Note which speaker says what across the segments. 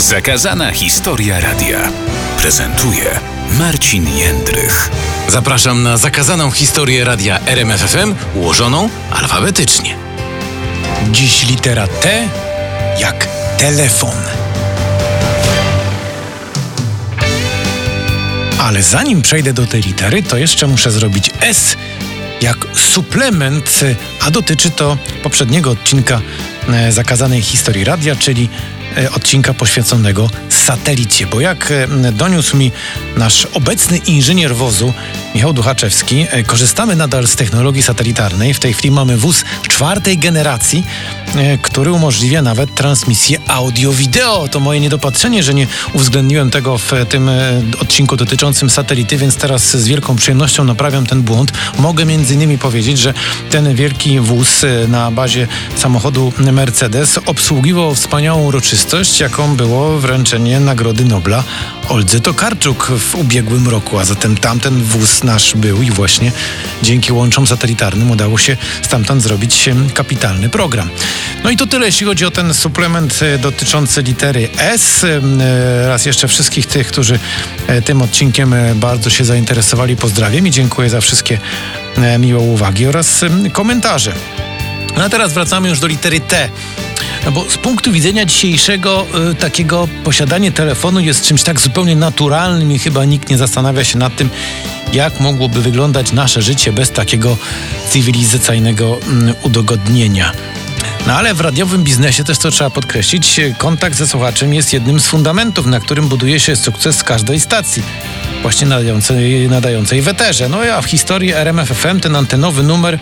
Speaker 1: Zakazana historia radia prezentuje Marcin Jędrych.
Speaker 2: Zapraszam na zakazaną historię radia RMFFM ułożoną alfabetycznie. Dziś litera T jak telefon. Ale zanim przejdę do tej litery, to jeszcze muszę zrobić S jak suplement, a dotyczy to poprzedniego odcinka e, zakazanej historii radia, czyli odcinka poświęconego satelicie, bo jak e, doniósł mi nasz obecny inżynier wozu Michał Duchaczewski, korzystamy nadal z technologii satelitarnej. W tej chwili mamy wóz czwartej generacji, który umożliwia nawet transmisję audio-wideo. To moje niedopatrzenie, że nie uwzględniłem tego w tym odcinku dotyczącym satelity, więc teraz z wielką przyjemnością naprawiam ten błąd. Mogę między innymi powiedzieć, że ten wielki wóz na bazie samochodu Mercedes obsługiwał wspaniałą uroczystość, jaką było wręczenie Nagrody Nobla Oldze Tokarczuk w ubiegłym roku, a zatem tamten wóz nasz był i właśnie dzięki łączom satelitarnym udało się stamtąd zrobić kapitalny program. No i to tyle, jeśli chodzi o ten suplement e, dotyczący litery S. E, raz jeszcze wszystkich tych, którzy e, tym odcinkiem bardzo się zainteresowali, pozdrawiam i dziękuję za wszystkie miłe uwagi oraz komentarze. No a teraz wracamy już do litery T. No bo z punktu widzenia dzisiejszego y, takiego posiadanie telefonu jest czymś tak zupełnie naturalnym i chyba nikt nie zastanawia się nad tym, jak mogłoby wyglądać nasze życie bez takiego cywilizacyjnego y, udogodnienia. No ale w radiowym biznesie też to trzeba podkreślić, kontakt ze słuchaczem jest jednym z fundamentów, na którym buduje się sukces każdej stacji właśnie nadającej, nadającej w eterze. No a w historii RMFFM ten antenowy numer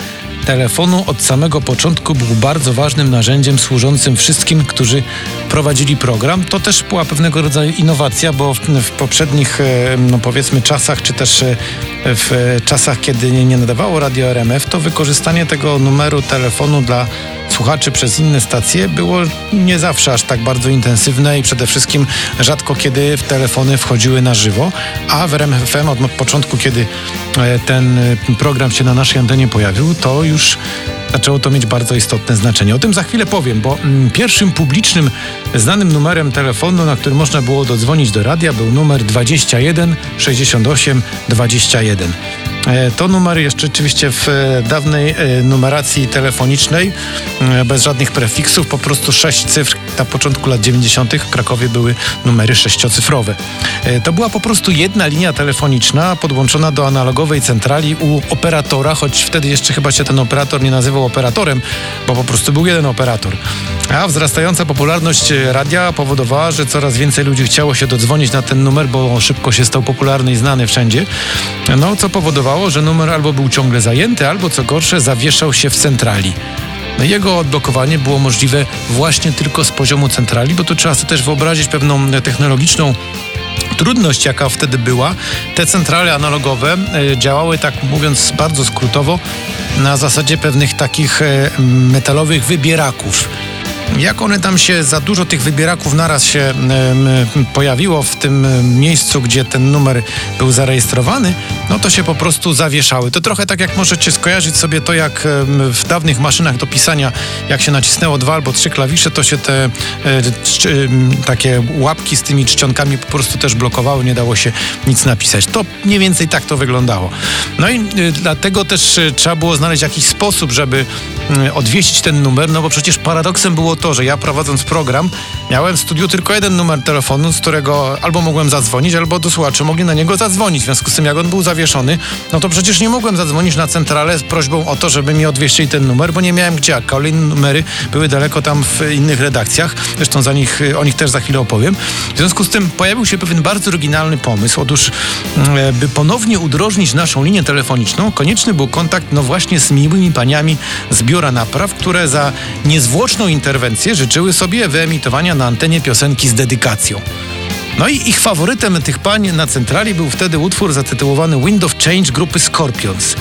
Speaker 2: telefonu od samego początku był bardzo ważnym narzędziem służącym wszystkim, którzy prowadzili program. To też była pewnego rodzaju innowacja, bo w, w poprzednich, e, no powiedzmy, czasach, czy też e, w czasach, kiedy nie nadawało radio RMF, to wykorzystanie tego numeru telefonu dla słuchaczy przez inne stacje było nie zawsze aż tak bardzo intensywne i przede wszystkim rzadko kiedy w telefony wchodziły na żywo, a w RMFM od początku, kiedy e, ten program się na naszej antenie pojawił, to już zaczęło to mieć bardzo istotne znaczenie. O tym za chwilę powiem, bo mm, pierwszym publicznym znanym numerem telefonu, na który można było dodzwonić do radia, był numer 21 68 21. E, to numer jeszcze oczywiście w e, dawnej e, numeracji telefonicznej, bez żadnych prefiksów, po prostu sześć cyfr. Na początku lat 90. w Krakowie były numery sześciocyfrowe. To była po prostu jedna linia telefoniczna podłączona do analogowej centrali u operatora, choć wtedy jeszcze chyba się ten operator nie nazywał operatorem, bo po prostu był jeden operator. A wzrastająca popularność radia powodowała, że coraz więcej ludzi chciało się dodzwonić na ten numer, bo szybko się stał popularny i znany wszędzie. No, co powodowało, że numer albo był ciągle zajęty, albo co gorsze, zawieszał się w centrali. No, jego odblokowanie było możliwe właśnie tylko z poziomu centrali, bo tu trzeba sobie też wyobrazić pewną technologiczną trudność, jaka wtedy była. Te centrale analogowe e, działały, tak mówiąc bardzo skrótowo, na zasadzie pewnych takich e, metalowych wybieraków jak one tam się, za dużo tych wybieraków naraz się pojawiło w tym miejscu, gdzie ten numer był zarejestrowany, no to się po prostu zawieszały. To trochę tak jak możecie skojarzyć sobie to, jak w dawnych maszynach do pisania, jak się nacisnęło dwa albo trzy klawisze, to się te e, takie łapki z tymi czcionkami po prostu też blokowały, nie dało się nic napisać. To mniej więcej tak to wyglądało. No i y, dlatego też y, trzeba było znaleźć jakiś sposób, żeby odwieścić ten numer, no bo przecież paradoksem było to, że ja prowadząc program miałem w studiu tylko jeden numer telefonu, z którego albo mogłem zadzwonić, albo do słuchaczy mogli na niego zadzwonić. W związku z tym, jak on był zawieszony, no to przecież nie mogłem zadzwonić na centralę z prośbą o to, żeby mi odwieźli ten numer, bo nie miałem gdzie. A kolejne numery były daleko tam w innych redakcjach. Zresztą za nich, o nich też za chwilę opowiem. W związku z tym pojawił się pewien bardzo oryginalny pomysł. Otóż, mm, by ponownie udrożnić naszą linię telefoniczną, konieczny był kontakt, no właśnie, z miłymi paniami z biura napraw, które za niezwłoczną interwencję życzyły sobie wyemitowania na antenie piosenki z dedykacją. No i ich faworytem tych pań na centrali był wtedy utwór zatytułowany Wind of Change grupy Scorpions.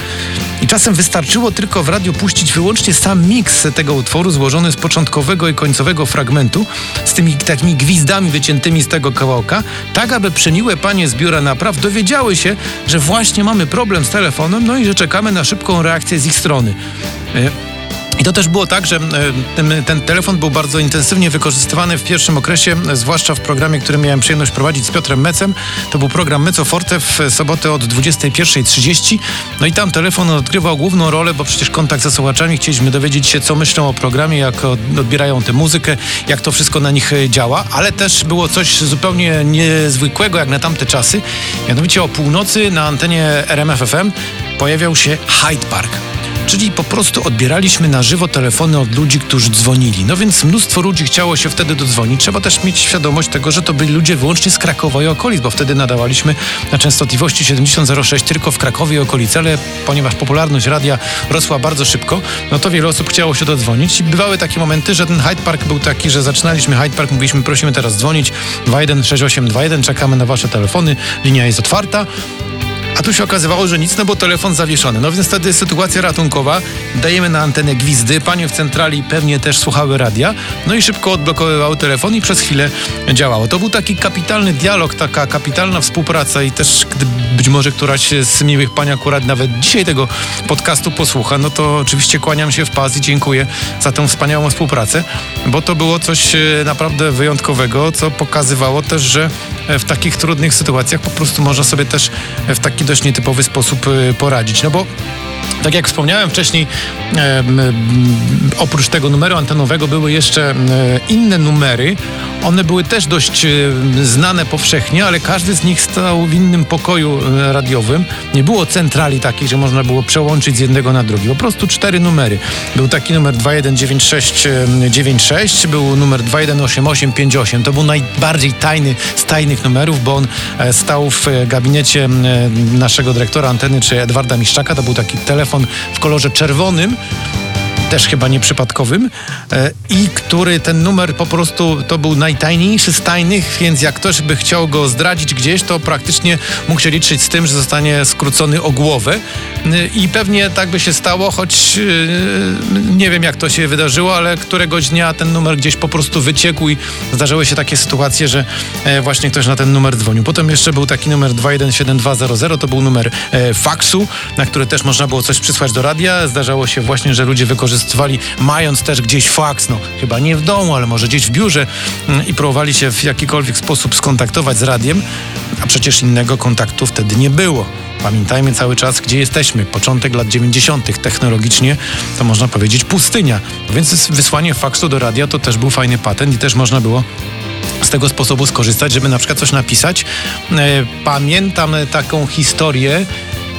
Speaker 2: I czasem wystarczyło tylko w radiu puścić wyłącznie sam miks tego utworu złożony z początkowego i końcowego fragmentu z tymi takimi gwizdami wyciętymi z tego kawałka, tak aby przeniłe panie z biura napraw dowiedziały się, że właśnie mamy problem z telefonem, no i że czekamy na szybką reakcję z ich strony. To też było tak, że e, ten, ten, telefon był bardzo intensywnie wykorzystywany w pierwszym okresie, zwłaszcza w programie, który miałem przyjemność prowadzić z Piotrem Mecem. To był program Meco Forte w sobotę od 21.30. No i tam telefon odgrywał główną rolę, bo przecież kontakt ze słuchaczami chcieliśmy dowiedzieć się, co myślą o programie, jak odbierają tę muzykę, jak to wszystko na nich e, działa, ale też było coś zupełnie niezwykłego jak na tamte czasy. Mianowicie o północy na antenie RMFFM pojawiał się Hyde Park czyli po prostu odbieraliśmy na żywo telefony od ludzi, którzy dzwonili. No więc mnóstwo ludzi chciało się wtedy dodzwonić. Trzeba też mieć świadomość tego, że to byli ludzie wyłącznie z Krakowa i okolic, bo wtedy nadawaliśmy na częstotliwości 7006 tylko w Krakowie i okolicy, ale ponieważ popularność radia rosła bardzo szybko, no to wiele osób chciało się dodzwonić i bywały takie momenty, że ten Hyde Park był taki, że zaczynaliśmy Hyde Park, mówiliśmy prosimy teraz dzwonić 216821, czekamy na wasze telefony, linia jest otwarta. A tu się okazywało, że nic, no bo telefon zawieszony. No więc wtedy sytuacja ratunkowa. Dajemy na antenę gwizdy. Panie w centrali pewnie też słuchały radia. No i szybko odblokowywały telefon i przez chwilę działało. To był taki kapitalny dialog, taka kapitalna współpraca i też być może któraś z miłych pań akurat nawet dzisiaj tego podcastu posłucha, no to oczywiście kłaniam się w pas i dziękuję za tę wspaniałą współpracę, bo to było coś e, naprawdę wyjątkowego, co pokazywało też, że w takich trudnych sytuacjach po prostu można sobie też w taki dość nietypowy sposób y, poradzić. No bo tak jak wspomniałem wcześniej, e, oprócz tego numeru antenowego były jeszcze e, inne numery. One były też dość e, znane powszechnie, ale każdy z nich stał w innym pokoju e, radiowym. Nie było centrali takich, że można było przełączyć z jednego na drugi. Po prostu cztery numery. Był taki numer 219696, był numer 218858. To był najbardziej tajny z tajnych numerów, bo on e, stał w gabinecie naszego dyrektora anteny, czy Edwarda Miszczaka. To był taki telefon w kolorze czerwonym też chyba nieprzypadkowym e, i który ten numer po prostu to był najtajniejszy z tajnych, więc jak ktoś by chciał go zdradzić gdzieś, to praktycznie mógł się liczyć z tym, że zostanie skrócony o głowę e, i pewnie tak by się stało, choć e, nie wiem jak to się wydarzyło, ale któregoś dnia ten numer gdzieś po prostu wyciekł i zdarzyły się takie sytuacje, że właśnie ktoś na ten numer dzwonił. Potem jeszcze był taki numer 217200, to był numer faksu, na który też można było coś przysłać do radia. Zdarzało się właśnie, że ludzie wykorzystywali wykorzystywali, mając też gdzieś faks, no chyba nie w domu, ale może gdzieś w biurze mm, i próbowali się w jakikolwiek sposób skontaktować z radiem, a przecież innego kontaktu wtedy nie było. Pamiętajmy cały czas, gdzie jesteśmy. Początek lat 90. technologicznie to można powiedzieć pustynia. Więc wysłanie faksu do radia to też był fajny patent i też można było z tego sposobu skorzystać, żeby na przykład coś napisać. E, pamiętam taką historię,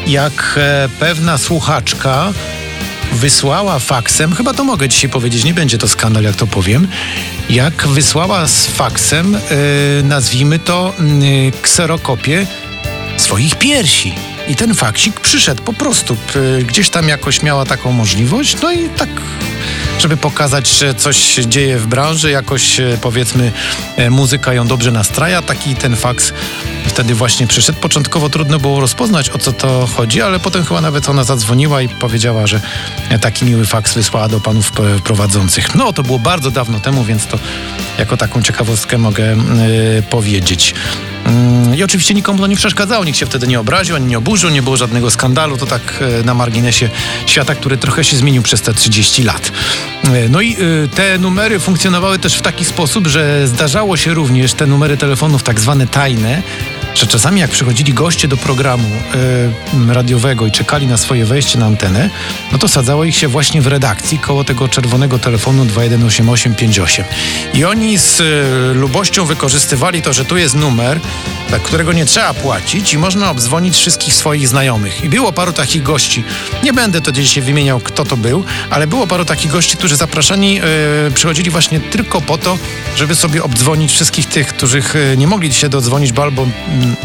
Speaker 2: jak e, pewna słuchaczka wysłała faksem, chyba to mogę dzisiaj powiedzieć, nie będzie to skandal, jak to powiem, jak wysłała z faksem, yy, nazwijmy to, yy, kserokopię swoich piersi. I ten faksik przyszedł po prostu. Yy, gdzieś tam jakoś miała taką możliwość, no i tak żeby pokazać, że coś się dzieje w branży, jakoś e, powiedzmy muzyka ją dobrze nastraja. Taki ten faks wtedy właśnie przyszedł. Początkowo trudno było rozpoznać o co to chodzi, ale potem chyba nawet ona zadzwoniła i powiedziała, że taki miły faks wysłała do panów prowadzących. No to było bardzo dawno temu, więc to jako taką ciekawostkę mogę yy, powiedzieć. Mm, I oczywiście nikomu to nie przeszkadzało, nikt się wtedy nie obraził, ani nie oburzył, nie było żadnego skandalu. To tak e, na marginesie świata, który trochę się zmienił przez te 30 lat. E, no i e, te numery funkcjonowały też w taki sposób, że zdarzało się również te numery telefonów tak zwane tajne, że czasami jak przychodzili goście do programu y, radiowego i czekali na swoje wejście na antenę, no to sadzało ich się właśnie w redakcji koło tego czerwonego telefonu 218858. I oni z y, lubością wykorzystywali to, że tu jest numer, dla którego nie trzeba płacić i można obdzwonić wszystkich swoich znajomych. I było paru takich gości, nie będę to dzisiaj wymieniał, kto to był, ale było paru takich gości, którzy zapraszani y, przychodzili właśnie tylko po to, żeby sobie obdzwonić wszystkich tych, których nie mogli się dodzwonić, bo albo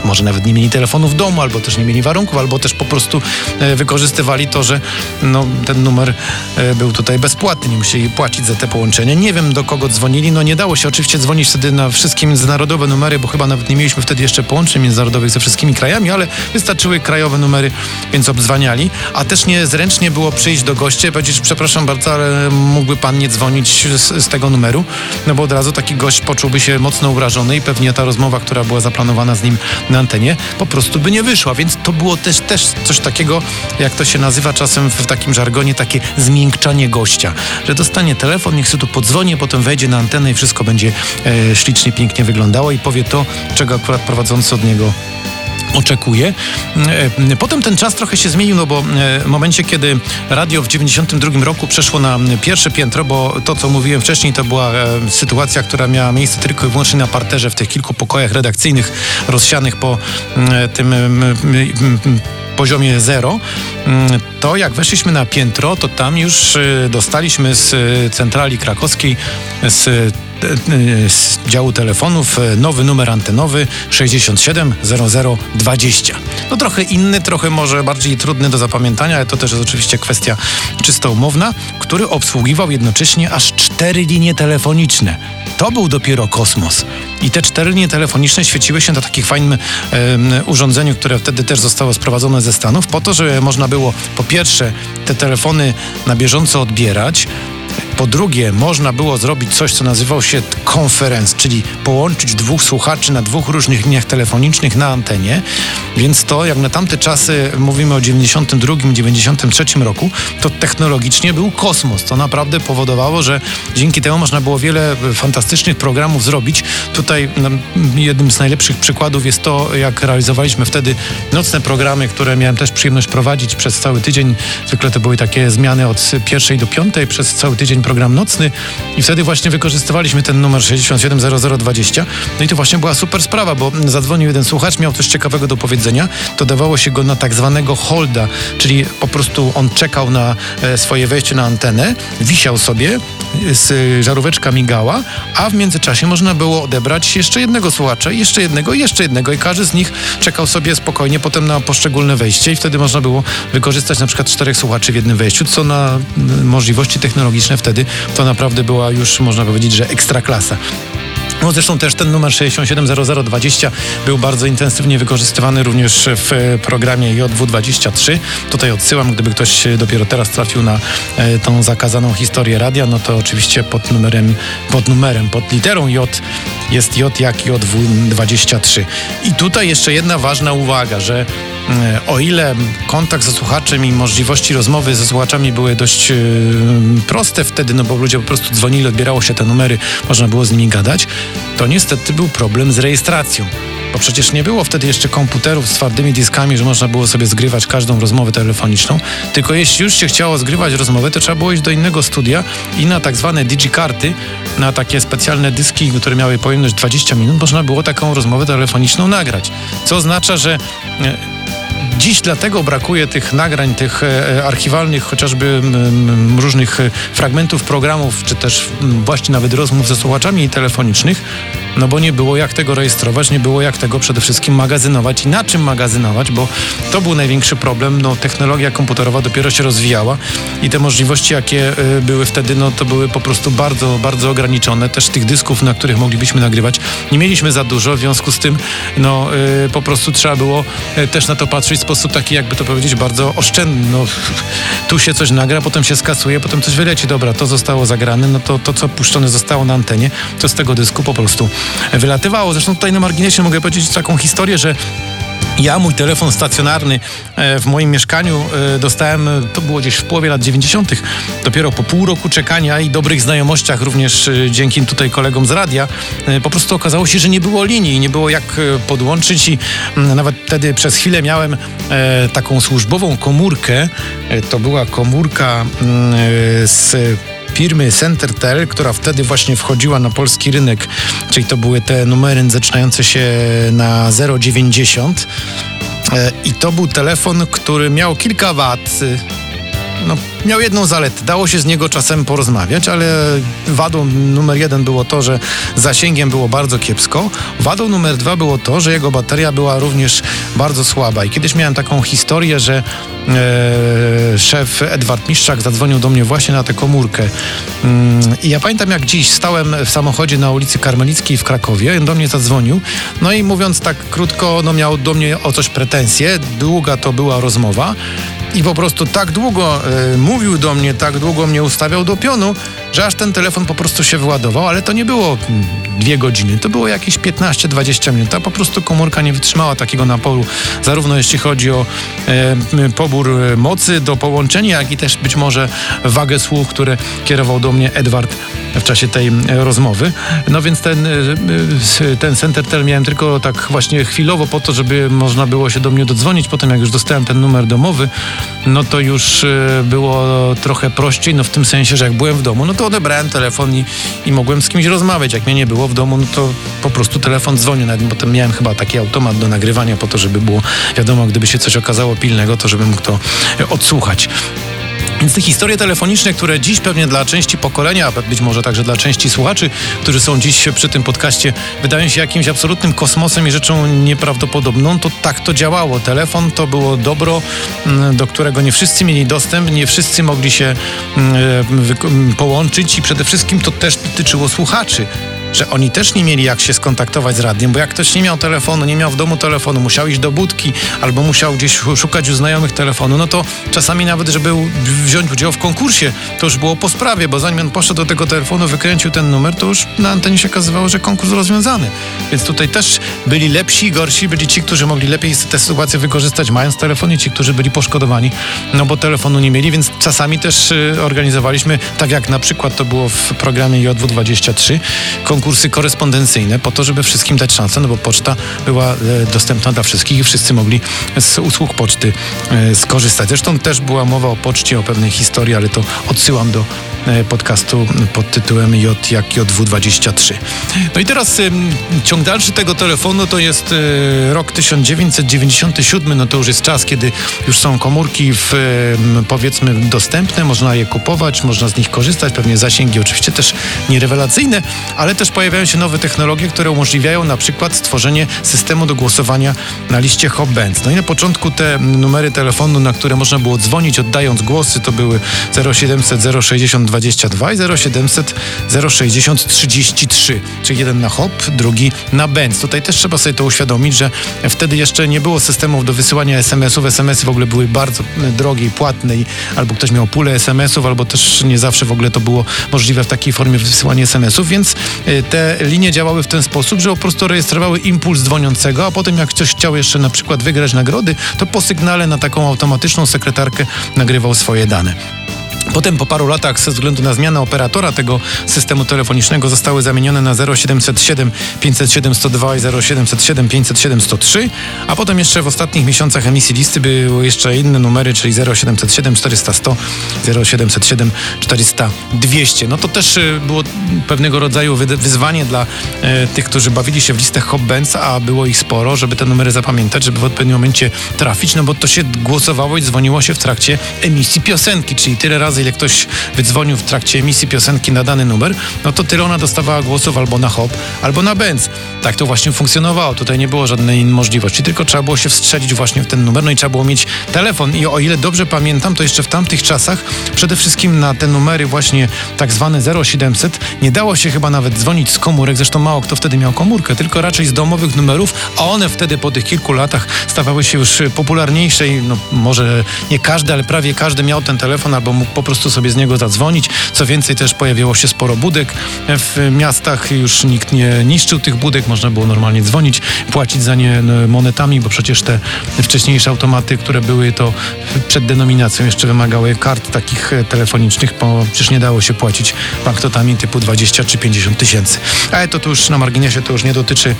Speaker 2: może nawet nie mieli telefonu w domu, albo też nie mieli warunków, albo też po prostu e, wykorzystywali to, że no, ten numer e, był tutaj bezpłatny, nie musieli płacić za te połączenia. Nie wiem do kogo dzwonili, no nie dało się oczywiście dzwonić wtedy na wszystkie międzynarodowe numery, bo chyba nawet nie mieliśmy wtedy jeszcze połączeń międzynarodowych ze wszystkimi krajami, ale wystarczyły krajowe numery, więc obdzwaniali. A też niezręcznie było przyjść do gościa i powiedzieć, przepraszam bardzo, ale mógłby pan nie dzwonić z, z tego numeru, no bo od razu taki gość poczułby się mocno urażony i pewnie ta rozmowa, która była zaplanowana z nim na antenie, po prostu by nie wyszła. Więc to było też, też coś takiego, jak to się nazywa czasem w takim żargonie, takie zmiękczanie gościa, że dostanie telefon, niech sobie tu podzwoni, potem wejdzie na antenę i wszystko będzie e, ślicznie, pięknie wyglądało i powie to, czego akurat prowadzący od niego oczekuje. E, potem ten czas trochę się zmienił, no bo e, w momencie, kiedy radio w 92 roku przeszło na pierwsze piętro, bo to, co mówiłem wcześniej, to była e, sytuacja, która miała miejsce tylko i wyłącznie na parterze, w tych kilku pokojach redakcyjnych rozsianych po tym poziomie zero, to jak weszliśmy na piętro, to tam już dostaliśmy z centrali krakowskiej, z z działu telefonów nowy numer antenowy 670020. No trochę inny, trochę może bardziej trudny do zapamiętania, ale to też jest oczywiście kwestia czysto umowna, który obsługiwał jednocześnie aż cztery linie telefoniczne. To był dopiero kosmos. I te cztery linie telefoniczne świeciły się na takim fajnym e, urządzeniu, które wtedy też zostało sprowadzone ze Stanów, po to, żeby można było po pierwsze te telefony na bieżąco odbierać, po drugie, można było zrobić coś, co nazywał się konferenc, czyli połączyć dwóch słuchaczy na dwóch różnych liniach telefonicznych na antenie. Więc to, jak na tamte czasy, mówimy o 92-93 roku, to technologicznie był kosmos. To naprawdę powodowało, że dzięki temu można było wiele fantastycznych programów zrobić. Tutaj no, jednym z najlepszych przykładów jest to, jak realizowaliśmy wtedy nocne programy, które miałem też przyjemność prowadzić przez cały tydzień. Zwykle to były takie zmiany od pierwszej do piątej przez cały tydzień program nocny i wtedy właśnie wykorzystywaliśmy ten numer 670020. No i to właśnie była super sprawa, bo zadzwonił jeden słuchacz, miał coś ciekawego do powiedzenia, to dawało się go na tak zwanego holda, czyli po prostu on czekał na e, swoje wejście na antenę, wisiał sobie, z żaróweczka migała, a w międzyczasie można było odebrać jeszcze jednego słuchacza, jeszcze jednego, jeszcze jednego i każdy z nich czekał sobie spokojnie potem na poszczególne wejście i wtedy można było wykorzystać na przykład czterech słuchaczy w jednym wejściu, co na możliwości technologiczne wtedy to naprawdę była już, można powiedzieć, że ekstra klasa. No zresztą też ten numer 670020 był bardzo intensywnie wykorzystywany również w programie JW23. Tutaj odsyłam, gdyby ktoś dopiero teraz trafił na e, tą zakazaną historię radia, no to oczywiście pod numerem, pod numerem, pod literą J jest J jak JW23. I tutaj jeszcze jedna ważna uwaga, że e, o ile kontakt ze słuchaczem i możliwości rozmowy ze słuchaczami były dość e, proste wtedy, no bo ludzie po prostu dzwonili, odbierało się te numery, można było z nimi gadać, to niestety był problem z rejestracją. Bo przecież nie było wtedy jeszcze komputerów z twardymi dyskami, że można było sobie zgrywać każdą rozmowę telefoniczną. Tylko jeśli już się chciało zgrywać rozmowę, to trzeba było iść do innego studia i na tak zwane digikarty, na takie specjalne dyski, które miały pojemność 20 minut, można było taką rozmowę telefoniczną nagrać. Co oznacza, że e, Dziś dlatego brakuje tych nagrań, tych e, archiwalnych, chociażby różnych e, fragmentów programów, czy też właśnie nawet rozmów ze słuchaczami telefonicznych, no bo nie było jak tego rejestrować, nie było jak tego przede wszystkim magazynować i na czym magazynować, bo to był największy problem. No, technologia komputerowa dopiero się rozwijała i te możliwości, jakie e, były wtedy, no to były po prostu bardzo, bardzo ograniczone. Też tych dysków, na których moglibyśmy nagrywać, nie mieliśmy za dużo, w związku z tym, no po prostu trzeba było też na to patrzeć sposób taki, jakby to powiedzieć, bardzo oszczędny. No, tu się coś nagra, potem się skasuje, potem coś wyleci. Dobra, to zostało zagrane, no to, to co puszczone zostało na antenie, to z tego dysku po prostu wylatywało. Zresztą tutaj na marginesie mogę powiedzieć taką historię, że ja mój telefon stacjonarny e, w moim mieszkaniu e, dostałem, to było gdzieś w połowie lat 90. Dopiero po pół roku czekania i dobrych znajomościach, również e, dzięki tutaj kolegom z radia, po prostu okazało się, że nie było linii, nie było jak podłączyć i mm, nawet wtedy przez chwilę miałem taką służbową komórkę. To była komórka mm, z firmy Centertel, która wtedy właśnie wchodziła na polski rynek, czyli to były te numery zaczynające się na 090 e, i to był telefon, który miał kilka wad no, miał jedną zaletę. Dało się z niego czasem porozmawiać, ale wadą numer jeden było to, że zasięgiem było bardzo kiepsko. Wadą numer dwa było to, że jego bateria była również bardzo słaba. I kiedyś miałem taką historię, że e, szef Edward Miszczak zadzwonił do mnie właśnie na tę komórkę. Mm, I ja pamiętam jak dziś stałem w samochodzie na ulicy Karmelickiej w Krakowie, on do mnie zadzwonił, no i mówiąc tak krótko, no miał do mnie o coś pretensje, długa to była rozmowa. I po prostu tak długo e, mówił do mnie, tak długo mnie ustawiał do pionu, że aż ten telefon po prostu się wyładował, ale to nie było mm, dwie godziny, to było jakieś 15-20 minut, a po prostu komórka nie wytrzymała takiego naporu, zarówno jeśli chodzi o e, pobór e, mocy do połączenia, jak i też być może wagę słów, które kierował do mnie Edward w czasie tej e, rozmowy. No więc ten, e, e, ten Centertel miałem tylko tak właśnie chwilowo po to, żeby można było się do mnie dodzwonić. Potem jak już dostałem ten numer domowy, no to już było trochę prościej, no w tym sensie, że jak byłem w domu, no to odebrałem telefon i, i mogłem z kimś rozmawiać. Jak mnie nie było w domu, no to po prostu telefon dzwonił. Nawet potem miałem chyba taki automat do nagrywania po to, żeby było wiadomo, gdyby się coś okazało pilnego, to żeby mógł to odsłuchać. Więc te historie telefoniczne, które dziś pewnie dla części pokolenia, a być może także dla części słuchaczy, którzy są dziś przy tym podcaście, wydają się jakimś absolutnym kosmosem i rzeczą nieprawdopodobną, to tak to działało. Telefon to było dobro, mm, do którego nie wszyscy mieli dostęp, nie wszyscy mogli się mm, mm, połączyć i przede wszystkim to też dotyczyło słuchaczy że oni też nie mieli jak się skontaktować z radiem, bo jak ktoś nie miał telefonu, nie miał w domu telefonu, musiał iść do budki albo musiał gdzieś szukać u znajomych telefonu, no to czasami nawet, żeby wziąć udział w konkursie, to już było po sprawie, bo zanim on poszedł do tego telefonu, wykręcił ten numer, to już na antenie się okazywało, że konkurs rozwiązany. Więc tutaj też byli lepsi i gorsi, byli ci, którzy mogli lepiej tę sytuację wykorzystać, mając telefon i ci, którzy byli poszkodowani, no bo telefonu nie mieli, więc czasami też y, organizowaliśmy, tak jak na przykład to było w programie JW23, konkurs konkursy korespondencyjne po to, żeby wszystkim dać szansę, no bo poczta była e, dostępna dla wszystkich i wszyscy mogli z usług poczty e, skorzystać. Zresztą też była mowa o poczcie, o pewnej historii, ale to odsyłam do podcastu pod tytułem J jak JW23. No i teraz ciąg dalszy tego telefonu to jest rok 1997, no to już jest czas, kiedy już są komórki w, powiedzmy dostępne, można je kupować, można z nich korzystać, pewnie zasięgi oczywiście też nierewelacyjne, ale też pojawiają się nowe technologie, które umożliwiają na przykład stworzenie systemu do głosowania na liście Hop-Benz. No i na początku te numery telefonu, na które można było dzwonić oddając głosy, to były 0700 060 22 i 0700 060 33, czyli jeden na Hop, drugi na Benz. Tutaj też trzeba sobie to uświadomić, że wtedy jeszcze nie było systemów do wysyłania SMS-ów. SMS-y w ogóle były bardzo drogie i płatne albo ktoś miał pulę SMS-ów, albo też nie zawsze w ogóle to było możliwe w takiej formie wysyłanie SMS-ów, więc y, te linie działały w ten sposób, że po prostu rejestrowały impuls dzwoniącego, a potem jak ktoś chciał jeszcze na przykład wygrać nagrody, to po sygnale na taką automatyczną sekretarkę nagrywał swoje dane. Potem po paru latach ze względu na zmianę operatora tego systemu telefonicznego zostały zamienione na 0707 507 102 i 0707 507 103, a potem jeszcze w ostatnich miesiącach emisji listy były jeszcze inne numery, czyli 0707 400 100, 0707 400 200. No to też y, było pewnego rodzaju wyzwanie dla e, tych, którzy bawili się w listach Hop-Benz, a było ich sporo, żeby te numery zapamiętać, żeby w odpowiednim momencie trafić, no bo to się głosowało i dzwoniło się w trakcie emisji piosenki, czyli tyle razy razy, ile ktoś wydzwonił w trakcie emisji piosenki na dany numer, no to tyle ona dostawała głosów albo na hop, albo na benz. Tak to właśnie funkcjonowało. Tutaj nie było żadnej możliwości, tylko trzeba było się wstrzelić właśnie w ten numer, no i trzeba było mieć telefon. I o ile dobrze pamiętam, to jeszcze w tamtych czasach przede wszystkim na te numery właśnie tak zwane 0700 nie dało się chyba nawet dzwonić z komórek, zresztą mało kto wtedy miał komórkę, tylko raczej z domowych numerów, a one wtedy po tych kilku latach stawały się już popularniejsze i no może nie każdy, ale prawie każdy miał ten telefon albo mógł po prostu sobie z niego zadzwonić. Co więcej, też pojawiło się sporo budek w miastach. Już nikt nie niszczył tych budek, można było normalnie dzwonić, płacić za nie no, monetami, bo przecież te wcześniejsze automaty, które były to przed denominacją jeszcze wymagały kart takich telefonicznych, bo przecież nie dało się płacić banknotami typu 20 czy 50 tysięcy. Ale to, to już na marginesie to już nie dotyczy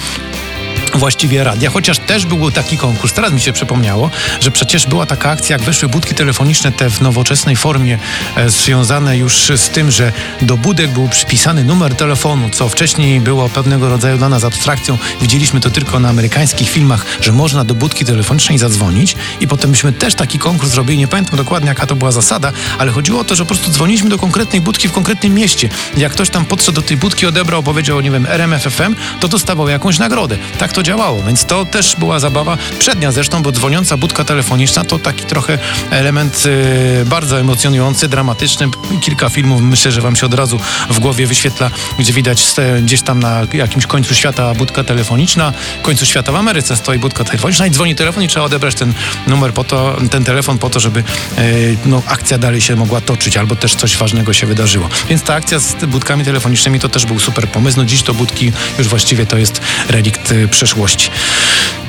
Speaker 2: właściwie radia, chociaż też był taki konkurs. Teraz mi się przypomniało, że przecież była taka akcja, jak weszły budki telefoniczne te w nowoczesnej formie, e, związane już z tym, że do budek był przypisany numer telefonu, co wcześniej było pewnego rodzaju dla nas abstrakcją. Widzieliśmy to tylko na amerykańskich filmach, że można do budki telefonicznej zadzwonić i potem myśmy też taki konkurs zrobili. Nie pamiętam dokładnie, jaka to była zasada, ale chodziło o to, że po prostu dzwoniliśmy do konkretnej budki w konkretnym mieście. Jak ktoś tam podszedł do tej budki, odebrał, powiedział, nie wiem, RMFFM, to dostawał jakąś nagrodę. Tak to działało, więc to też była zabawa przednia zresztą, bo dzwoniąca budka telefoniczna to taki trochę element y, bardzo emocjonujący, dramatyczny. Kilka filmów myślę, że wam się od razu w głowie wyświetla, gdzie widać gdzieś tam na jakimś końcu świata budka telefoniczna, końcu świata w Ameryce stoi budka telefoniczna i dzwoni telefon i trzeba odebrać ten numer po to, ten telefon po to, żeby y, no, akcja dalej się mogła toczyć albo też coś ważnego się wydarzyło. Więc ta akcja z budkami telefonicznymi to też był super pomysł. No dziś to budki już właściwie to jest relikt y, przeszłość.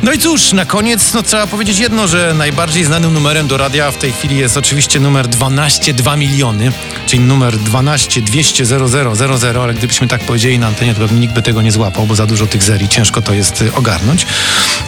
Speaker 2: No i cóż, na koniec no, trzeba powiedzieć jedno, że najbardziej znanym numerem do radia w tej chwili jest oczywiście numer 12 2 miliony, czyli numer 12 200 0000, ale gdybyśmy tak powiedzieli na antenie, to pewnie nikt by tego nie złapał, bo za dużo tych zerii, ciężko to jest y, ogarnąć.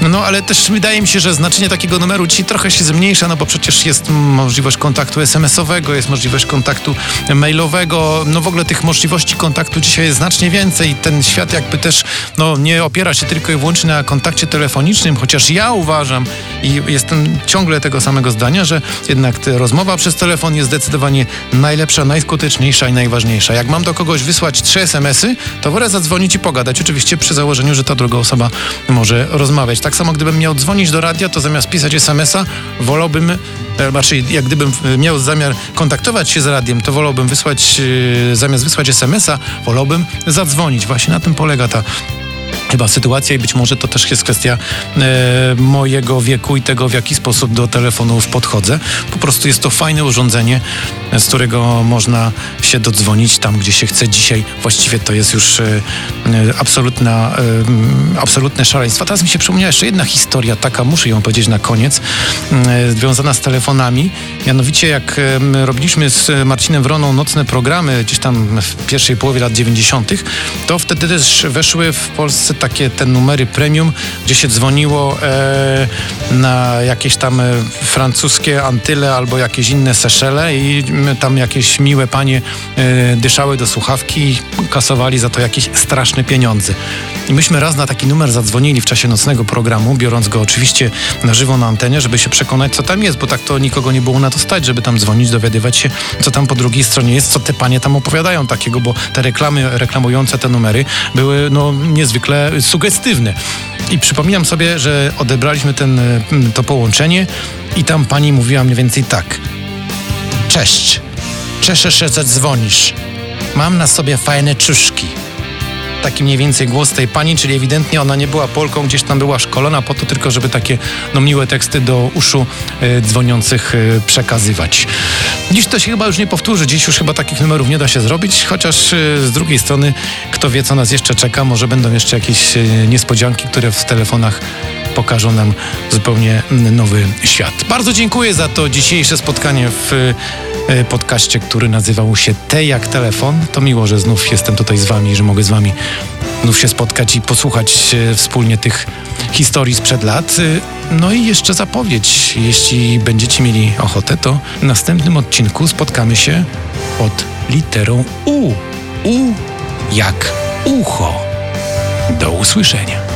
Speaker 2: No ale też wydaje mi się, że znaczenie takiego numeru dzisiaj trochę się zmniejsza, no bo przecież jest możliwość kontaktu SMS-owego, jest możliwość kontaktu mailowego, no w ogóle tych możliwości kontaktu dzisiaj jest znacznie więcej. Ten świat jakby też no, nie opiera się tylko i wyłącznie na kontakcie telefonicznym, chociaż ja uważam i jestem ciągle tego samego zdania, że jednak rozmowa przez telefon jest zdecydowanie najlepsza, najskuteczniejsza i najważniejsza. Jak mam do kogoś wysłać trzy SMS-y, to wolę zadzwonić i pogadać. Oczywiście przy założeniu, że ta druga osoba może rozmawiać. Tak samo gdybym miał dzwonić do radia, to zamiast pisać SMS-a, wolałbym, raczej jak gdybym miał zamiar kontaktować się z radiem, to wolałbym wysłać, e, zamiast wysłać SMS-a, wolałbym zadzwonić. Właśnie na tym polega ta chyba sytuacja i być może to też jest kwestia e, mojego wieku i tego, w jaki sposób do telefonów podchodzę. Po prostu jest to fajne urządzenie, z którego można się dodzwonić tam, gdzie się chce. Dzisiaj właściwie to jest już e, e absolutna, e, absolutne szaleństwo. Teraz mi się przypomniała jeszcze jedna historia, taka muszę ją powiedzieć na koniec, e, związana z telefonami. Mianowicie jak robiliśmy z Marcinem Wroną nocne programy gdzieś tam w pierwszej połowie lat 90., to wtedy też weszły w Polsce takie te numery premium, gdzie się dzwoniło e, na jakieś tam e, francuskie Antyle albo jakieś inne Seszele i tam jakieś miłe panie e, dyszały do słuchawki i kasowali za to jakieś straszne pieniądze. I myśmy raz na taki numer zadzwonili w czasie nocnego programu, biorąc go oczywiście na żywo na antenie, żeby się przekonać, co tam jest, bo tak to nikogo nie było na to stać, żeby tam dzwonić, dowiadywać się, co tam po drugiej stronie jest, co te panie tam opowiadają takiego, bo te reklamy reklamujące te numery były no niezwykle sugestywne. I przypominam sobie, że odebraliśmy ten, e, to połączenie i tam pani mówiła mniej więcej tak. Cześć, cieszę się, że dzwonisz. Mam na sobie fajne czuszki taki mniej więcej głos tej pani, czyli ewidentnie ona nie była Polką, gdzieś tam była szkolona po to tylko, żeby takie no, miłe teksty do uszu y, dzwoniących y, przekazywać. Dziś to się chyba już nie powtórzy, dziś już chyba takich numerów nie da się zrobić, chociaż y, z drugiej strony kto wie, co nas jeszcze czeka, może będą jeszcze jakieś niespodzianki, które w telefonach pokażą nam zupełnie nowy świat. Bardzo dziękuję za to dzisiejsze spotkanie w E, podcaście, który nazywał się Te jak telefon. To miło, że znów jestem tutaj z wami, że mogę z wami znów się spotkać i posłuchać e, wspólnie tych historii sprzed lat. E, no i jeszcze zapowiedź. Jeśli będziecie mieli ochotę, to w następnym odcinku spotkamy się pod literą U. U jak ucho. Do usłyszenia.